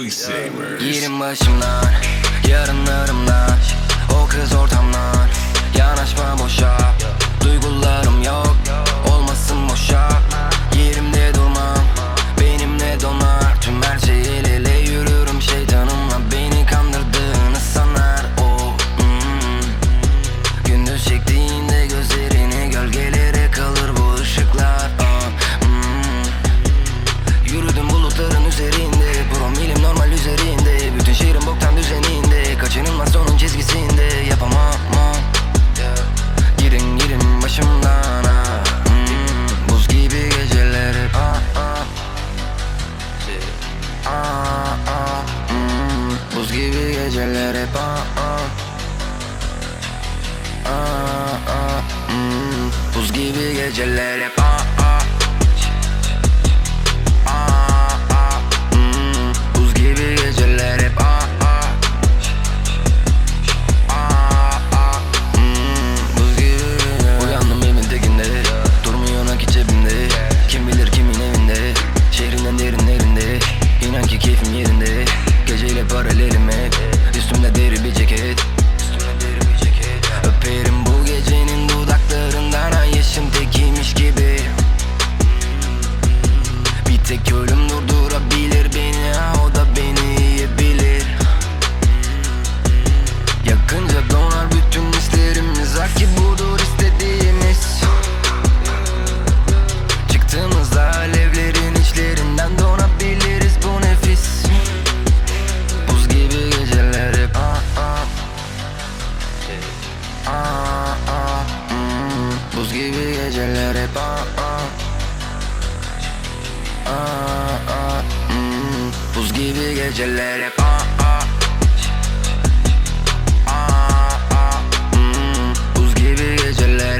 Yerim başımdan, yarınlarımdan O kız ortamdan, yanaşma boşa. Duygularım yok, olmasın boşa. Yerimde durmam, benimle donar. Tüm her şey el ele yürürüm şeytanımla. Beni kandırdığını sanar o. Mm. Gündüz çektiğinde gözlerini gölgelere kalır bu ışıklar. Ah, mm. Yürüdüm bulutların üzerinde düzeninde Kaçınılmaz sonun çizgisinde Yapamam Girin girin başımdan ah. Hmm, Buz gibi geceler hep ah, ah. Ah, ah. Hmm, Buz gibi geceler hep ah, ah. Ah, ah. Hmm, Buz gibi geceler hep. Ah, ölüm durdurabilir beni o da beni yiyebilir. Yakınca donar bütün hislerimiz ha ki budur istediğimiz. Çıktığımızda alevlerin içlerinden donabiliriz bu nefis. Buz gibi geceler hep ah ah. Ah ah mm, Buz gibi geceler hep ah ah. Ah, gibi geceler hep aa aa Aa aa mm, Buz gibi geceler